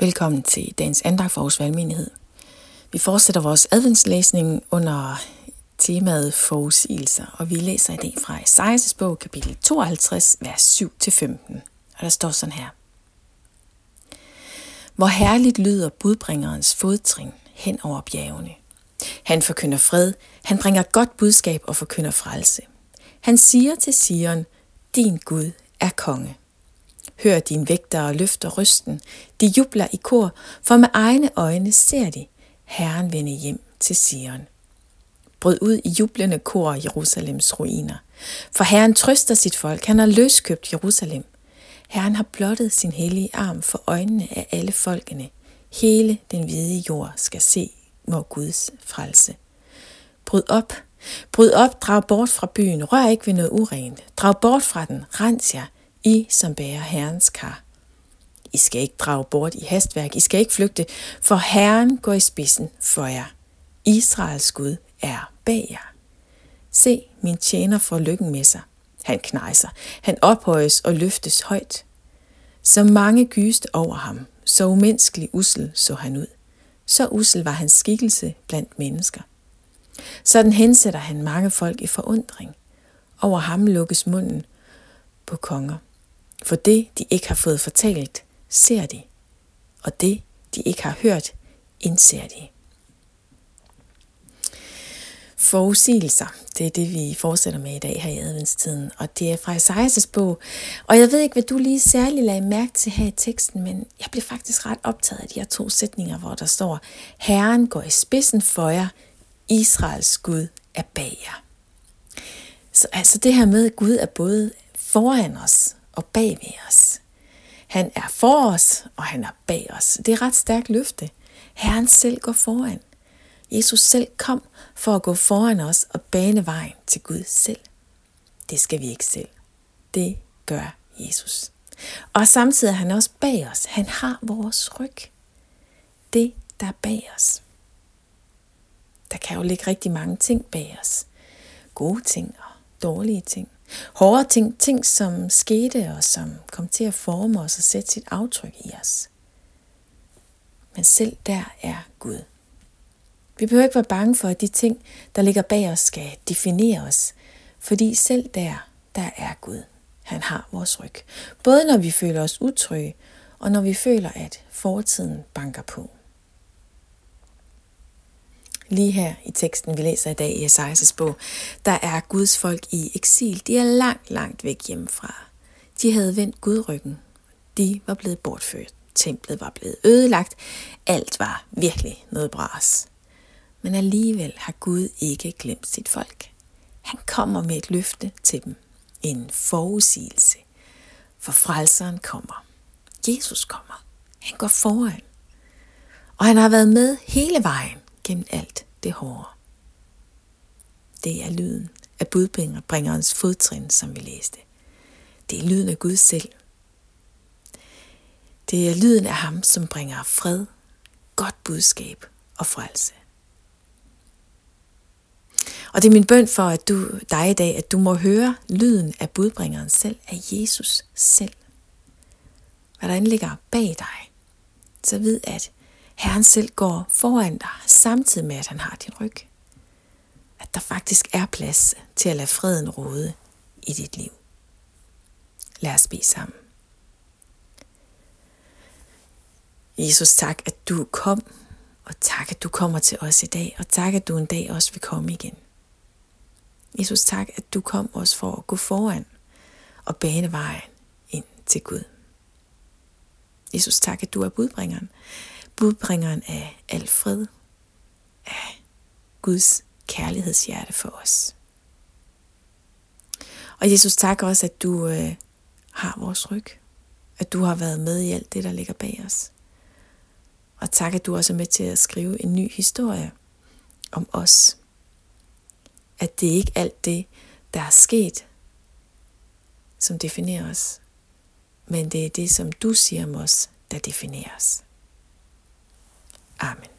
Velkommen til dagens andag for Aarhus Valgmenighed. Vi fortsætter vores adventslæsning under temaet forudsigelser, og vi læser i dag fra Esajas bog, kapitel 52, vers 7-15. Og der står sådan her. Hvor herligt lyder budbringerens fodtrin hen over bjergene. Han forkynder fred, han bringer godt budskab og forkynder frelse. Han siger til Sion, din Gud er konge. Hør din vægtere løfter rysten. De jubler i kor, for med egne øjne ser de Herren vende hjem til Sion. Brød ud i jublende kor Jerusalems ruiner. For Herren trøster sit folk. Han har løskøbt Jerusalem. Herren har blottet sin hellige arm for øjnene af alle folkene. Hele den hvide jord skal se vor Guds frelse. Bryd op, bryd op, drag bort fra byen, rør ikke ved noget urent. Drag bort fra den, rens jer, i som bærer Herrens kar. I skal ikke drage bort i hastværk, I skal ikke flygte, for Herren går i spidsen for jer. Israels Gud er bag jer. Se, min tjener får lykken med sig. Han knejser, han ophøjes og løftes højt. Så mange gyste over ham, så umenneskelig usel så han ud. Så usel var hans skikkelse blandt mennesker. Sådan hensætter han mange folk i forundring. Over ham lukkes munden på konger. For det, de ikke har fået fortalt, ser de, og det, de ikke har hørt, indser de. Forudsigelser, det er det, vi fortsætter med i dag her i adventstiden, og det er fra Esajas bog. Og jeg ved ikke, hvad du lige særligt lagde mærke til her i teksten, men jeg blev faktisk ret optaget af de her to sætninger, hvor der står, Herren går i spidsen for jer, Israels Gud er bag jer. Så altså det her med, at Gud er både foran os og bag ved os. Han er for os, og han er bag os. Det er et ret stærkt løfte. Herren selv går foran. Jesus selv kom for at gå foran os og bane vejen til Gud selv. Det skal vi ikke selv. Det gør Jesus. Og samtidig er han også bag os. Han har vores ryg. Det, der er bag os. Der kan jo ligge rigtig mange ting bag os. Gode ting og dårlige ting. Hårde ting, ting som skete og som kom til at forme os og sætte sit aftryk i os. Men selv der er Gud. Vi behøver ikke være bange for, at de ting, der ligger bag os, skal definere os. Fordi selv der, der er Gud. Han har vores ryg. Både når vi føler os utrygge, og når vi føler, at fortiden banker på. Lige her i teksten, vi læser i dag i Esajas bog, der er Guds folk i eksil. De er langt, langt væk hjemmefra. De havde vendt Gud ryggen. De var blevet bortført. Templet var blevet ødelagt. Alt var virkelig noget bras. Men alligevel har Gud ikke glemt sit folk. Han kommer med et løfte til dem. En forudsigelse. For frelseren kommer. Jesus kommer. Han går foran. Og han har været med hele vejen gennem alt det hårde. Det er lyden af budbringerens fodtrin, som vi læste. Det er lyden af Gud selv. Det er lyden af ham, som bringer fred, godt budskab og frelse. Og det er min bøn for at du, dig i dag, at du må høre lyden af budbringeren selv, af Jesus selv. Hvad der ligger bag dig, så vid, at Herren selv går foran dig, samtidig med at han har din ryg. At der faktisk er plads til at lade freden råde i dit liv. Lad os bede sammen. Jesus, tak, at du kom, og tak, at du kommer til os i dag, og tak, at du en dag også vil komme igen. Jesus, tak, at du kom også for at gå foran og bane vejen ind til Gud. Jesus, tak, at du er budbringeren budbringeren af al fred, af Guds kærlighedshjerte for os. Og Jesus, tak også, at du øh, har vores ryg. At du har været med i alt det, der ligger bag os. Og tak, at du også er med til at skrive en ny historie om os. At det ikke alt det, der er sket, som definerer os, men det er det, som du siger om os, der definerer os. Amen.